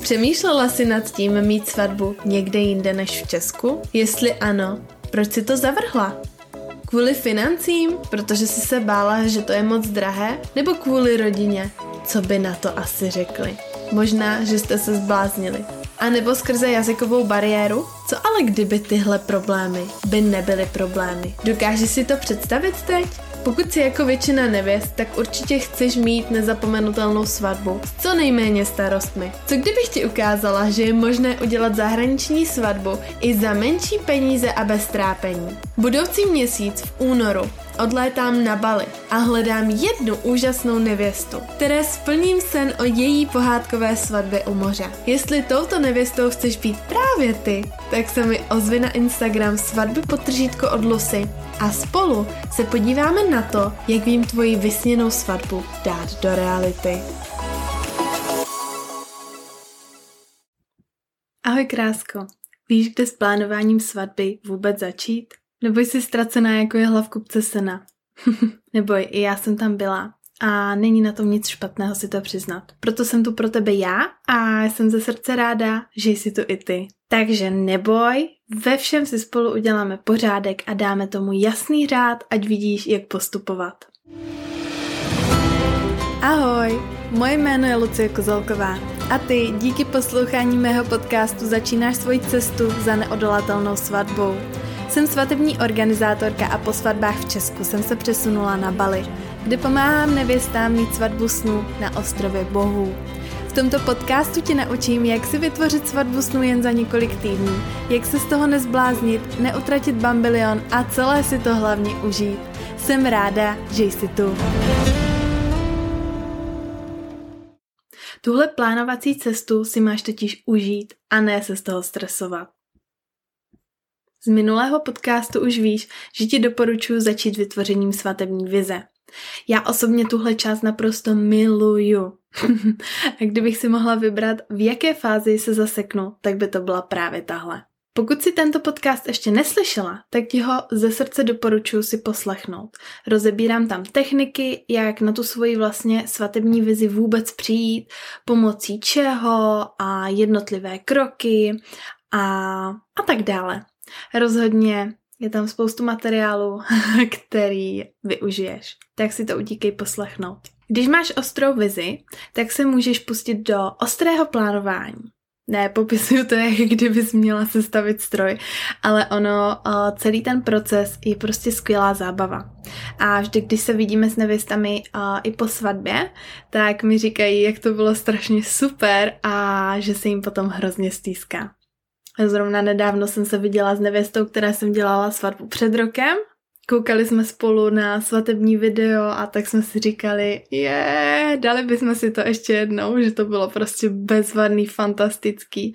Přemýšlela jsi nad tím mít svatbu někde jinde než v Česku? Jestli ano, proč si to zavrhla? Kvůli financím, protože jsi se bála, že to je moc drahé? Nebo kvůli rodině? Co by na to asi řekli? Možná, že jste se zbláznili. A nebo skrze jazykovou bariéru? Co ale kdyby tyhle problémy by nebyly problémy? Dokážeš si to představit teď? Pokud jsi jako většina nevěst, tak určitě chceš mít nezapomenutelnou svatbu s co nejméně starostmi. Co kdybych ti ukázala, že je možné udělat zahraniční svatbu i za menší peníze a bez trápení? Budoucí měsíc v únoru odlétám na Bali a hledám jednu úžasnou nevěstu, které splním sen o její pohádkové svatbě u moře. Jestli touto nevěstou chceš být právě ty, tak se mi ozvi na Instagram svatby potržítko od Lucy a spolu se podíváme na to, jak vím tvoji vysněnou svatbu dát do reality. Ahoj krásko, víš, kde s plánováním svatby vůbec začít? Nebo jsi ztracená jako je hlavkupce sena? Neboj, i já jsem tam byla a není na tom nic špatného si to přiznat. Proto jsem tu pro tebe já a jsem ze srdce ráda, že jsi tu i ty. Takže neboj, ve všem si spolu uděláme pořádek a dáme tomu jasný řád, ať vidíš, jak postupovat. Ahoj, moje jméno je Lucie Kozolková a ty díky poslouchání mého podcastu začínáš svoji cestu za neodolatelnou svatbou. Jsem svatební organizátorka a po svatbách v Česku jsem se přesunula na Bali, kde pomáhám nevěstám mít svatbu snů na ostrově Bohů. V tomto podcastu ti naučím, jak si vytvořit svatbu snu jen za několik týdnů, jak se z toho nezbláznit, neutratit bambilion a celé si to hlavně užít. Jsem ráda, že jsi tu. Tuhle plánovací cestu si máš totiž užít a ne se z toho stresovat. Z minulého podcastu už víš, že ti doporučuji začít vytvořením svatební vize. Já osobně tuhle část naprosto miluju. a kdybych si mohla vybrat, v jaké fázi se zaseknu, tak by to byla právě tahle. Pokud si tento podcast ještě neslyšela, tak ti ho ze srdce doporučuji si poslechnout. Rozebírám tam techniky, jak na tu svoji vlastně svatební vizi vůbec přijít, pomocí čeho a jednotlivé kroky a, a tak dále. Rozhodně je tam spoustu materiálu, který využiješ. Tak si to utíkej poslechnout. Když máš ostrou vizi, tak se můžeš pustit do ostrého plánování. Ne, popisuju to, jak kdybys měla sestavit stroj, ale ono, celý ten proces je prostě skvělá zábava. A vždy, když se vidíme s nevěstami i po svatbě, tak mi říkají, jak to bylo strašně super a že se jim potom hrozně stýská. Zrovna nedávno jsem se viděla s nevěstou, která jsem dělala svatbu před rokem. Koukali jsme spolu na svatební video a tak jsme si říkali, je, dali bychom si to ještě jednou, že to bylo prostě bezvadný, fantastický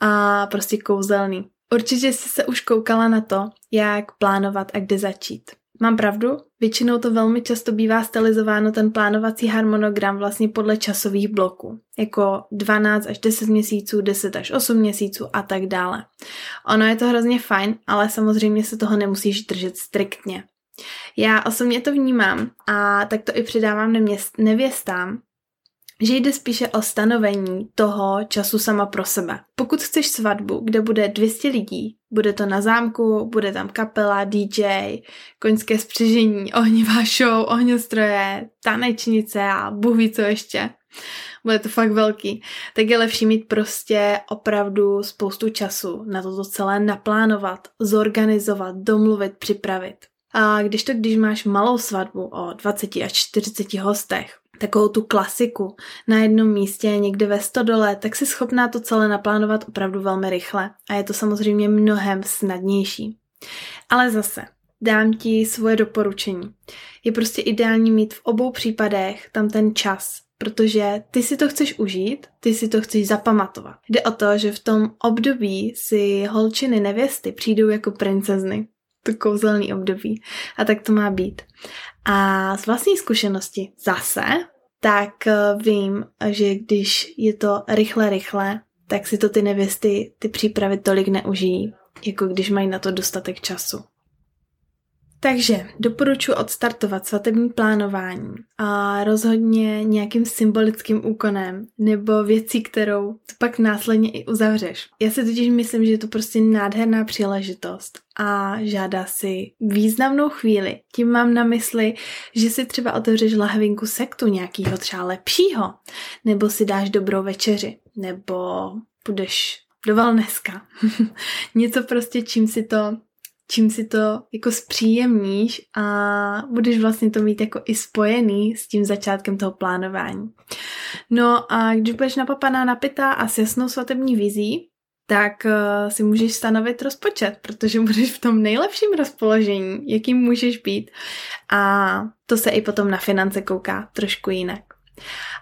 a prostě kouzelný. Určitě jsi se už koukala na to, jak plánovat a kde začít. Mám pravdu? Většinou to velmi často bývá stylizováno ten plánovací harmonogram vlastně podle časových bloků, jako 12 až 10 měsíců, 10 až 8 měsíců a tak dále. Ono je to hrozně fajn, ale samozřejmě se toho nemusíš držet striktně. Já osobně to vnímám a tak to i předávám nevěstám, že jde spíše o stanovení toho času sama pro sebe. Pokud chceš svatbu, kde bude 200 lidí, bude to na zámku, bude tam kapela, DJ, koňské spřežení, ohnivá show, ohňostroje, tanečnice a bůh ví co ještě. Bude to fakt velký. Tak je lepší mít prostě opravdu spoustu času na toto celé naplánovat, zorganizovat, domluvit, připravit. A když to, když máš malou svatbu o 20 až 40 hostech, takovou tu klasiku na jednom místě někde ve stodole, tak si schopná to celé naplánovat opravdu velmi rychle a je to samozřejmě mnohem snadnější. Ale zase, dám ti svoje doporučení. Je prostě ideální mít v obou případech tam ten čas, protože ty si to chceš užít, ty si to chceš zapamatovat. Jde o to, že v tom období si holčiny nevěsty přijdou jako princezny. To kouzelný období. A tak to má být. A z vlastní zkušenosti zase, tak eh, vím, že když je to rychle, rychle, tak si to ty nevěsty, ty přípravy tolik neužijí, jako když mají na to dostatek času. Takže doporučuji odstartovat svatební plánování a rozhodně nějakým symbolickým úkonem nebo věcí, kterou to pak následně i uzavřeš. Já si totiž myslím, že je to prostě nádherná příležitost a žádá si významnou chvíli. Tím mám na mysli, že si třeba otevřeš lahvinku sektu nějakýho třeba lepšího, nebo si dáš dobrou večeři, nebo půjdeš do wellnesska. Něco prostě, čím si to čím si to jako zpříjemníš a budeš vlastně to mít jako i spojený s tím začátkem toho plánování. No a když budeš napapaná, napitá a s jasnou svatební vizí, tak uh, si můžeš stanovit rozpočet, protože budeš v tom nejlepším rozpoložení, jakým můžeš být. A to se i potom na finance kouká trošku jinak.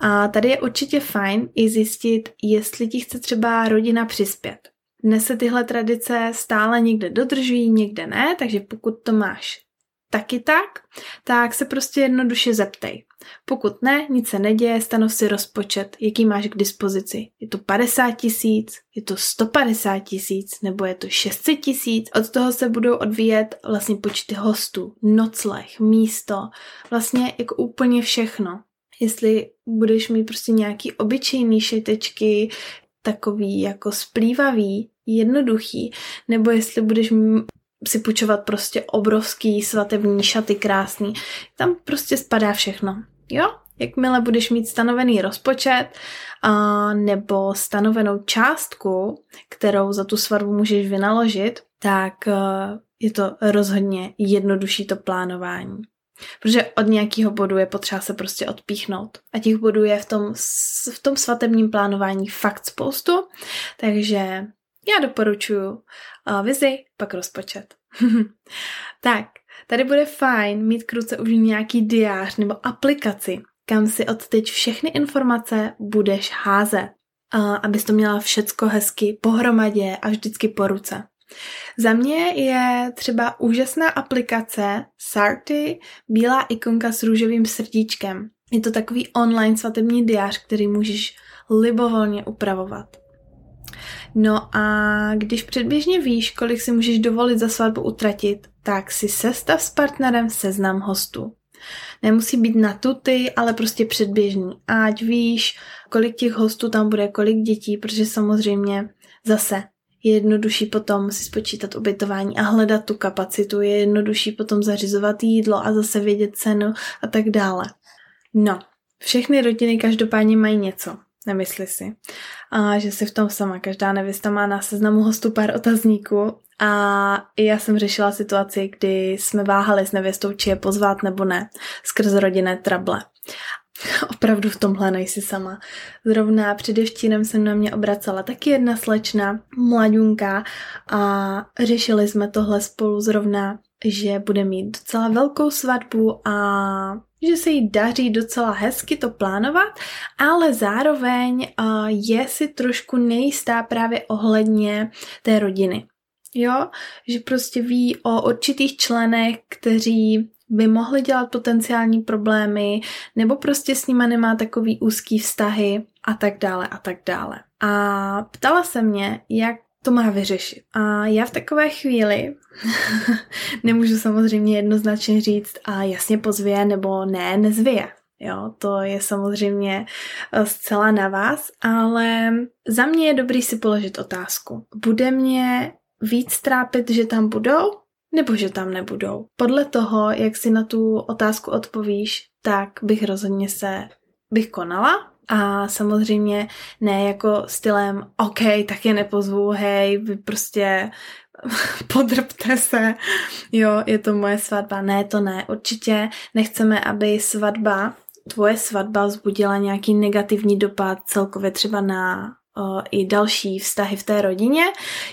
A tady je určitě fajn i zjistit, jestli ti chce třeba rodina přispět. Dnes se tyhle tradice stále někde dodržují, někde ne, takže pokud to máš taky tak, tak se prostě jednoduše zeptej. Pokud ne, nic se neděje, stanov si rozpočet, jaký máš k dispozici. Je to 50 tisíc, je to 150 tisíc, nebo je to 600 tisíc. Od toho se budou odvíjet vlastně počty hostů, nocleh, místo, vlastně jako úplně všechno. Jestli budeš mít prostě nějaký obyčejný šetečky, takový jako splývavý, jednoduchý, nebo jestli budeš si půjčovat prostě obrovský svatební šaty krásný. Tam prostě spadá všechno. Jo? Jakmile budeš mít stanovený rozpočet a, nebo stanovenou částku, kterou za tu svatbu můžeš vynaložit, tak a, je to rozhodně jednodušší to plánování. Protože od nějakého bodu je potřeba se prostě odpíchnout. A těch bodů je v tom, v tom svatebním plánování fakt spoustu, takže já doporučuji uh, vizi, pak rozpočet. tak, tady bude fajn mít k ruce už nějaký diář nebo aplikaci, kam si odteď všechny informace budeš házet, uh, abys to měla všecko hezky pohromadě a vždycky po ruce. Za mě je třeba úžasná aplikace Sarty, bílá ikonka s růžovým srdíčkem. Je to takový online svatební diář, který můžeš libovolně upravovat. No a když předběžně víš, kolik si můžeš dovolit za svatbu utratit, tak si sestav s partnerem seznam hostů. Nemusí být na tuty, ale prostě předběžný. Ať víš, kolik těch hostů tam bude, kolik dětí, protože samozřejmě zase je jednodušší potom si spočítat ubytování a hledat tu kapacitu, je jednodušší potom zařizovat jídlo a zase vědět cenu a tak dále. No, všechny rodiny každopádně mají něco. Nemyslí si. A že si v tom sama. Každá nevěsta má na seznamu hostu pár otazníků a já jsem řešila situaci, kdy jsme váhali s nevěstou, či je pozvat nebo ne, skrz rodinné trable. Opravdu v tomhle nejsi sama. Zrovna předevčírem se na mě obracela taky jedna slečna, mladunka a řešili jsme tohle spolu zrovna, že bude mít docela velkou svatbu a že se jí daří docela hezky to plánovat, ale zároveň je si trošku nejistá právě ohledně té rodiny. Jo, že prostě ví o určitých členech, kteří by mohli dělat potenciální problémy, nebo prostě s nima nemá takový úzký vztahy a tak dále a tak dále. A ptala se mě, jak to má vyřešit. A já v takové chvíli nemůžu samozřejmě jednoznačně říct a jasně pozvě nebo ne, nezvě. Jo, to je samozřejmě eh, zcela na vás, ale za mě je dobrý si položit otázku. Bude mě víc trápit, že tam budou, nebo že tam nebudou? Podle toho, jak si na tu otázku odpovíš, tak bych rozhodně se bych konala, a samozřejmě ne jako stylem, OK, tak je nepozvu, hej, vy prostě podrbte se, jo, je to moje svatba. Ne, to ne, určitě nechceme, aby svatba, tvoje svatba vzbudila nějaký negativní dopad celkově třeba na i další vztahy v té rodině,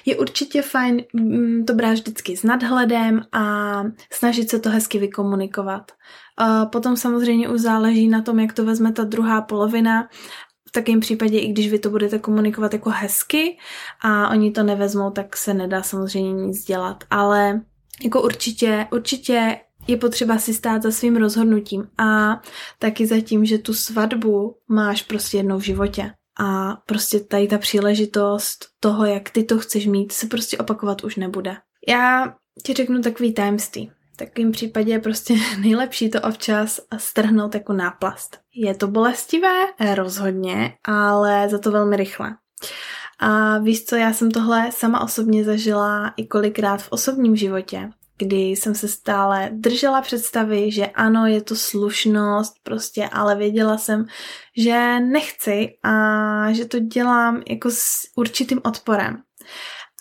je určitě fajn mm, to brát vždycky s nadhledem a snažit se to hezky vykomunikovat. Potom samozřejmě už záleží na tom, jak to vezme ta druhá polovina. V takovém případě, i když vy to budete komunikovat jako hezky a oni to nevezmou, tak se nedá samozřejmě nic dělat. Ale jako určitě, určitě je potřeba si stát za svým rozhodnutím a taky za tím, že tu svatbu máš prostě jednou v životě. A prostě tady ta příležitost toho, jak ty to chceš mít, se prostě opakovat už nebude. Já ti řeknu takový tajemství. takovém případě je prostě nejlepší to občas strhnout jako náplast. Je to bolestivé? Rozhodně, ale za to velmi rychle. A víš co, já jsem tohle sama osobně zažila i kolikrát v osobním životě, kdy jsem se stále držela představy, že ano, je to slušnost prostě, ale věděla jsem, že nechci a že to dělám jako s určitým odporem.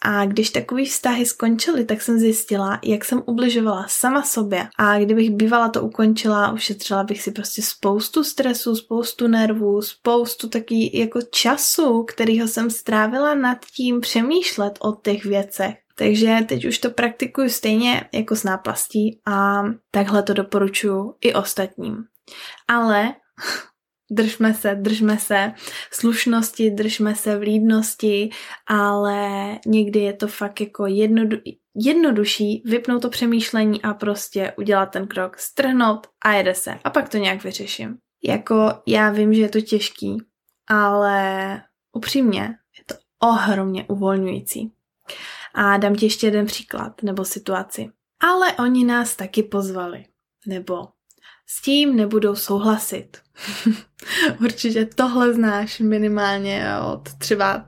A když takový vztahy skončily, tak jsem zjistila, jak jsem ubližovala sama sobě. A kdybych bývala to ukončila, ušetřila bych si prostě spoustu stresu, spoustu nervů, spoustu taky jako času, kterýho jsem strávila nad tím přemýšlet o těch věcech. Takže teď už to praktikuju stejně jako s náplastí a takhle to doporučuji i ostatním. Ale držme se, držme se slušnosti, držme se vlídnosti, ale někdy je to fakt jako jednodu, jednodušší vypnout to přemýšlení a prostě udělat ten krok, strhnout a jede se. A pak to nějak vyřeším. Jako já vím, že je to těžký, ale upřímně je to ohromně uvolňující. A dám ti ještě jeden příklad nebo situaci. Ale oni nás taky pozvali. Nebo s tím nebudou souhlasit. Určitě tohle znáš minimálně od třeba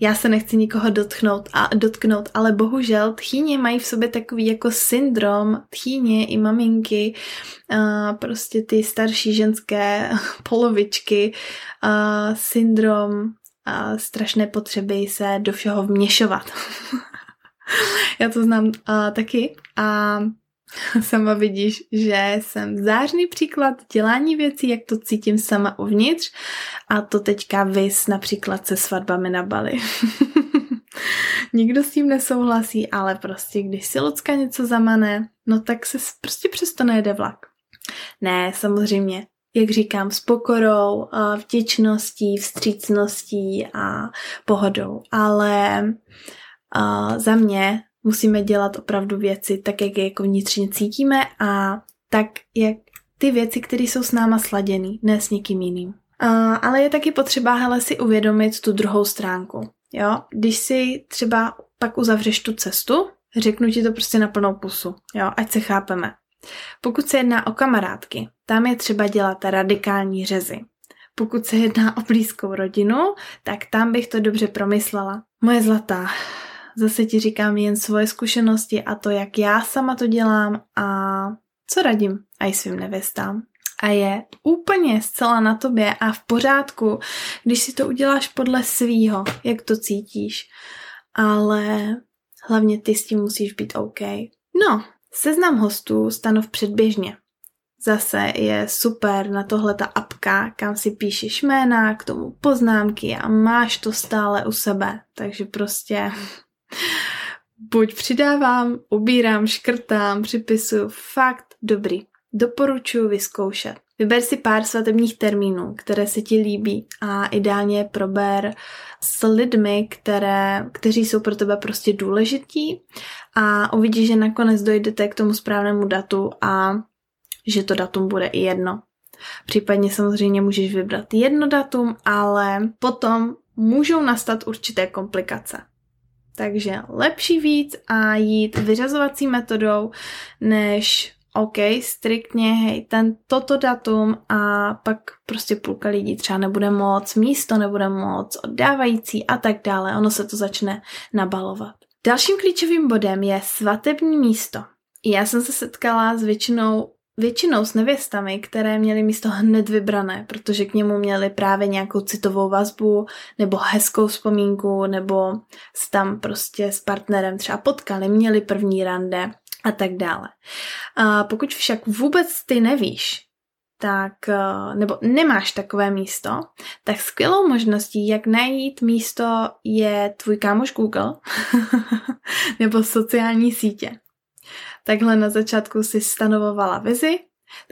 já se nechci nikoho dotknout, a, dotknout, ale bohužel tchýně mají v sobě takový jako syndrom, tchýně i maminky, a prostě ty starší ženské polovičky, a syndrom a strašné potřeby se do všeho vměšovat. já to znám a, taky a Sama vidíš, že jsem zářný příklad dělání věcí, jak to cítím sama uvnitř a to teďka vys například se svatbami na Bali. Nikdo s tím nesouhlasí, ale prostě když si Lucka něco zamane, no tak se prostě přesto nejde vlak. Ne, samozřejmě, jak říkám, s pokorou, vděčností, vstřícností a pohodou, ale za mě musíme dělat opravdu věci tak, jak je jako vnitřně cítíme a tak, jak ty věci, které jsou s náma sladěný, ne s někým jiným. Ale je taky potřeba hele si uvědomit tu druhou stránku. Jo? Když si třeba pak uzavřeš tu cestu, řeknu ti to prostě na plnou pusu, jo? ať se chápeme. Pokud se jedná o kamarádky, tam je třeba dělat radikální řezy. Pokud se jedná o blízkou rodinu, tak tam bych to dobře promyslela. Moje zlatá, zase ti říkám jen svoje zkušenosti a to, jak já sama to dělám a co radím i svým nevěstám. A je úplně zcela na tobě a v pořádku, když si to uděláš podle svýho, jak to cítíš. Ale hlavně ty s tím musíš být OK. No, seznam hostů stanov předběžně. Zase je super na tohle ta apka, kam si píšeš jména, k tomu poznámky a máš to stále u sebe. Takže prostě Buď přidávám, ubírám, škrtám, připisuju. Fakt dobrý. Doporučuji vyzkoušet. Vyber si pár svatebních termínů, které se ti líbí a ideálně prober s lidmi, které, kteří jsou pro tebe prostě důležití a uvidíš, že nakonec dojdete k tomu správnému datu a že to datum bude i jedno. Případně samozřejmě můžeš vybrat jedno datum, ale potom můžou nastat určité komplikace. Takže lepší víc a jít vyřazovací metodou, než OK, striktně, hej, ten toto datum a pak prostě půlka lidí třeba nebude moc, místo nebude moc, oddávající a tak dále. Ono se to začne nabalovat. Dalším klíčovým bodem je svatební místo. Já jsem se setkala s většinou Většinou s nevěstami, které měly místo hned vybrané, protože k němu měli právě nějakou citovou vazbu, nebo hezkou vzpomínku, nebo s tam prostě s partnerem třeba potkali, měli první rande a tak dále. A pokud však vůbec ty nevíš, tak, eh, nebo nemáš takové místo, tak skvělou možností, jak najít místo, je tvůj kámoš Google nebo sociální sítě. Takhle na začátku si stanovovala vizi,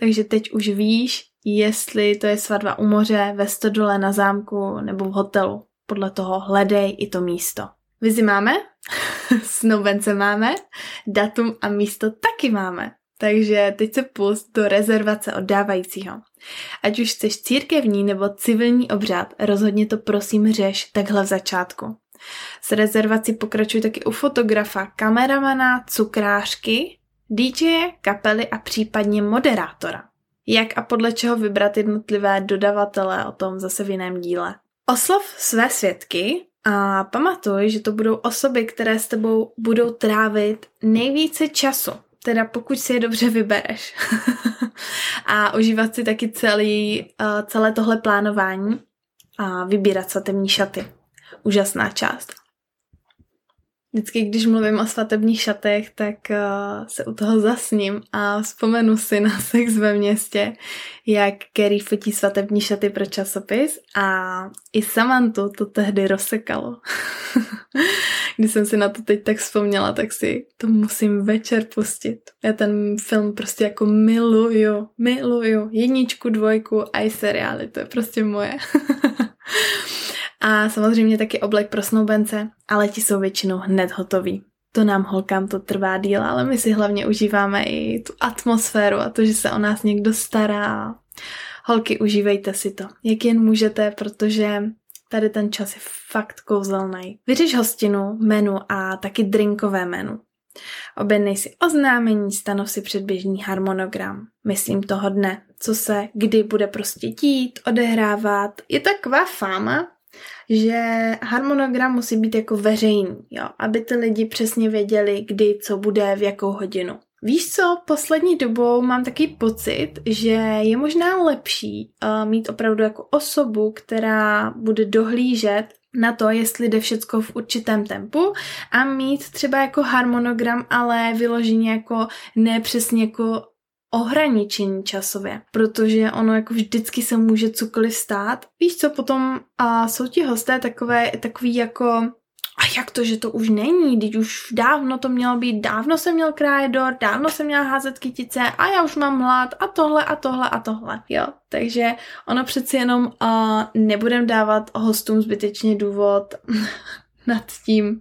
takže teď už víš, jestli to je svatba u moře, ve stodole, na zámku nebo v hotelu. Podle toho hledej i to místo. Vizi máme, snoubence máme, datum a místo taky máme. Takže teď se pust do rezervace oddávajícího. Ať už chceš církevní nebo civilní obřad, rozhodně to prosím řeš takhle v začátku. S rezervací pokračuj taky u fotografa, kameramana, cukrářky DJ, kapely a případně moderátora. Jak a podle čeho vybrat jednotlivé dodavatele, o tom zase v jiném díle. Oslov své svědky a pamatuj, že to budou osoby, které s tebou budou trávit nejvíce času. Teda pokud si je dobře vybereš. a užívat si taky celý, uh, celé tohle plánování a vybírat svatební šaty. Úžasná část. Vždycky, když mluvím o svatebních šatech, tak uh, se u toho zasním a vzpomenu si na sex ve městě, jak Kerry fotí svatební šaty pro časopis a i Samantu to tehdy rozsekalo. když jsem si na to teď tak vzpomněla, tak si to musím večer pustit. Já ten film prostě jako miluju, miluju. Jedničku, dvojku a i seriály, to je prostě moje. A samozřejmě taky oblek pro snoubence, ale ti jsou většinou hned hotový. To nám holkám to trvá díl, ale my si hlavně užíváme i tu atmosféru a to, že se o nás někdo stará. Holky, užívejte si to, jak jen můžete, protože tady ten čas je fakt kouzelný. Vyřeš hostinu, menu a taky drinkové menu. Objednej si oznámení, stanov si předběžný harmonogram. Myslím toho dne, co se kdy bude prostě dít, odehrávat. Je taková fáma, že harmonogram musí být jako veřejný, jo, aby ty lidi přesně věděli, kdy co bude, v jakou hodinu. Víš co, poslední dobou mám taky pocit, že je možná lepší uh, mít opravdu jako osobu, která bude dohlížet na to, jestli jde všecko v určitém tempu a mít třeba jako harmonogram, ale vyloženě jako nepřesně jako ohraničení časově, protože ono jako vždycky se může cokoliv stát. Víš co, potom a jsou ti hosté takové, takový jako a jak to, že to už není, když už dávno to mělo být, dávno jsem měl krájet dort, dávno jsem měla házet kytice a já už mám hlad a tohle a tohle a tohle, jo. Takže ono přeci jenom uh, nebudem dávat hostům zbytečně důvod nad tím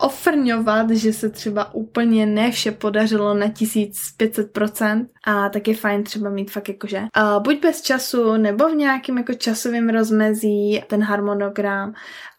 ofrňovat, že se třeba úplně ne vše podařilo na 1500% a tak je fajn třeba mít fakt jakože uh, buď bez času nebo v nějakým jako časovém rozmezí ten harmonogram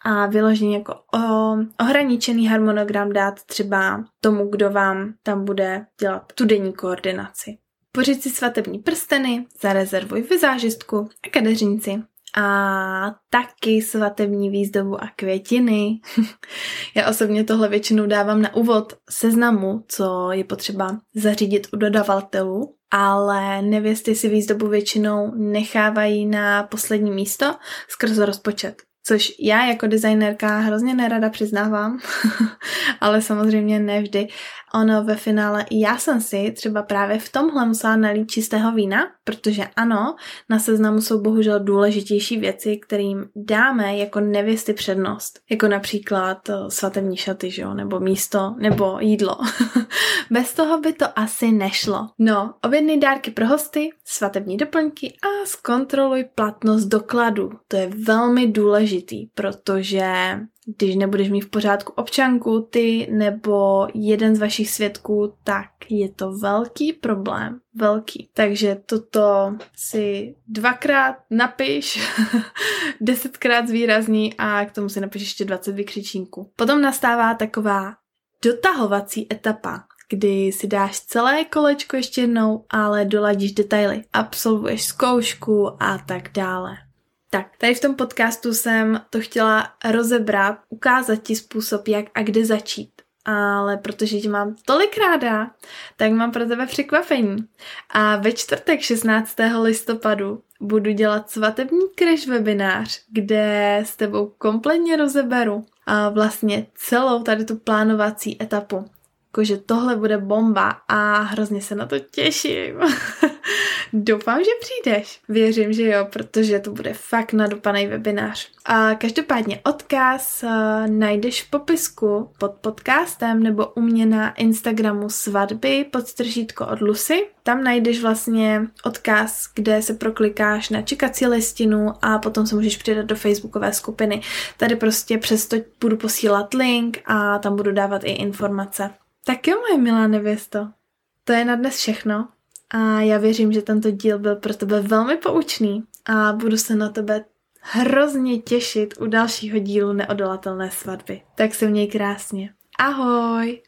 a vyložený jako uh, ohraničený harmonogram dát třeba tomu, kdo vám tam bude dělat tu denní koordinaci. Pořiď si svatební prsteny, zarezervuj vizážistku a kadeřinci a taky svatební výzdobu a květiny. Já osobně tohle většinou dávám na úvod seznamu, co je potřeba zařídit u dodavatelů, ale nevěsty si výzdobu většinou nechávají na poslední místo skrze rozpočet. Což já jako designérka hrozně nerada přiznávám, ale samozřejmě nevždy. Ono ve finále, já jsem si třeba právě v tomhle musela nalít čistého vína, protože ano, na seznamu jsou bohužel důležitější věci, kterým dáme jako nevěsty přednost. Jako například eh, svatební šaty, že jo? nebo místo, nebo jídlo. Bez toho by to asi nešlo. No, objednej dárky pro hosty, svatební doplňky a zkontroluj platnost dokladu. To je velmi důležitý, protože když nebudeš mít v pořádku občanku, ty nebo jeden z vašich svědků, tak je to velký problém. Velký. Takže toto si dvakrát napiš, desetkrát zvýrazní a k tomu si napiš ještě 20 vykřičníků. Potom nastává taková dotahovací etapa, kdy si dáš celé kolečko ještě jednou, ale doladíš detaily, absolvuješ zkoušku a tak dále. Tak, tady v tom podcastu jsem to chtěla rozebrat, ukázat ti způsob, jak a kde začít. Ale protože tě mám tolik ráda, tak mám pro tebe překvapení. A ve čtvrtek 16. listopadu budu dělat svatební crash webinář, kde s tebou kompletně rozeberu a vlastně celou tady tu plánovací etapu. Jakože tohle bude bomba a hrozně se na to těším. Doufám, že přijdeš. Věřím, že jo, protože to bude fakt nadupaný webinář. A každopádně odkaz uh, najdeš v popisku pod podcastem nebo u mě na Instagramu svatby podstržítko od Lucy. Tam najdeš vlastně odkaz, kde se proklikáš na čekací listinu a potom se můžeš přidat do facebookové skupiny. Tady prostě přesto budu posílat link a tam budu dávat i informace. Tak jo, moje milá nevěsto. To je na dnes všechno. A já věřím, že tento díl byl pro tebe velmi poučný a budu se na tebe hrozně těšit u dalšího dílu Neodolatelné svatby. Tak se měj krásně. Ahoj!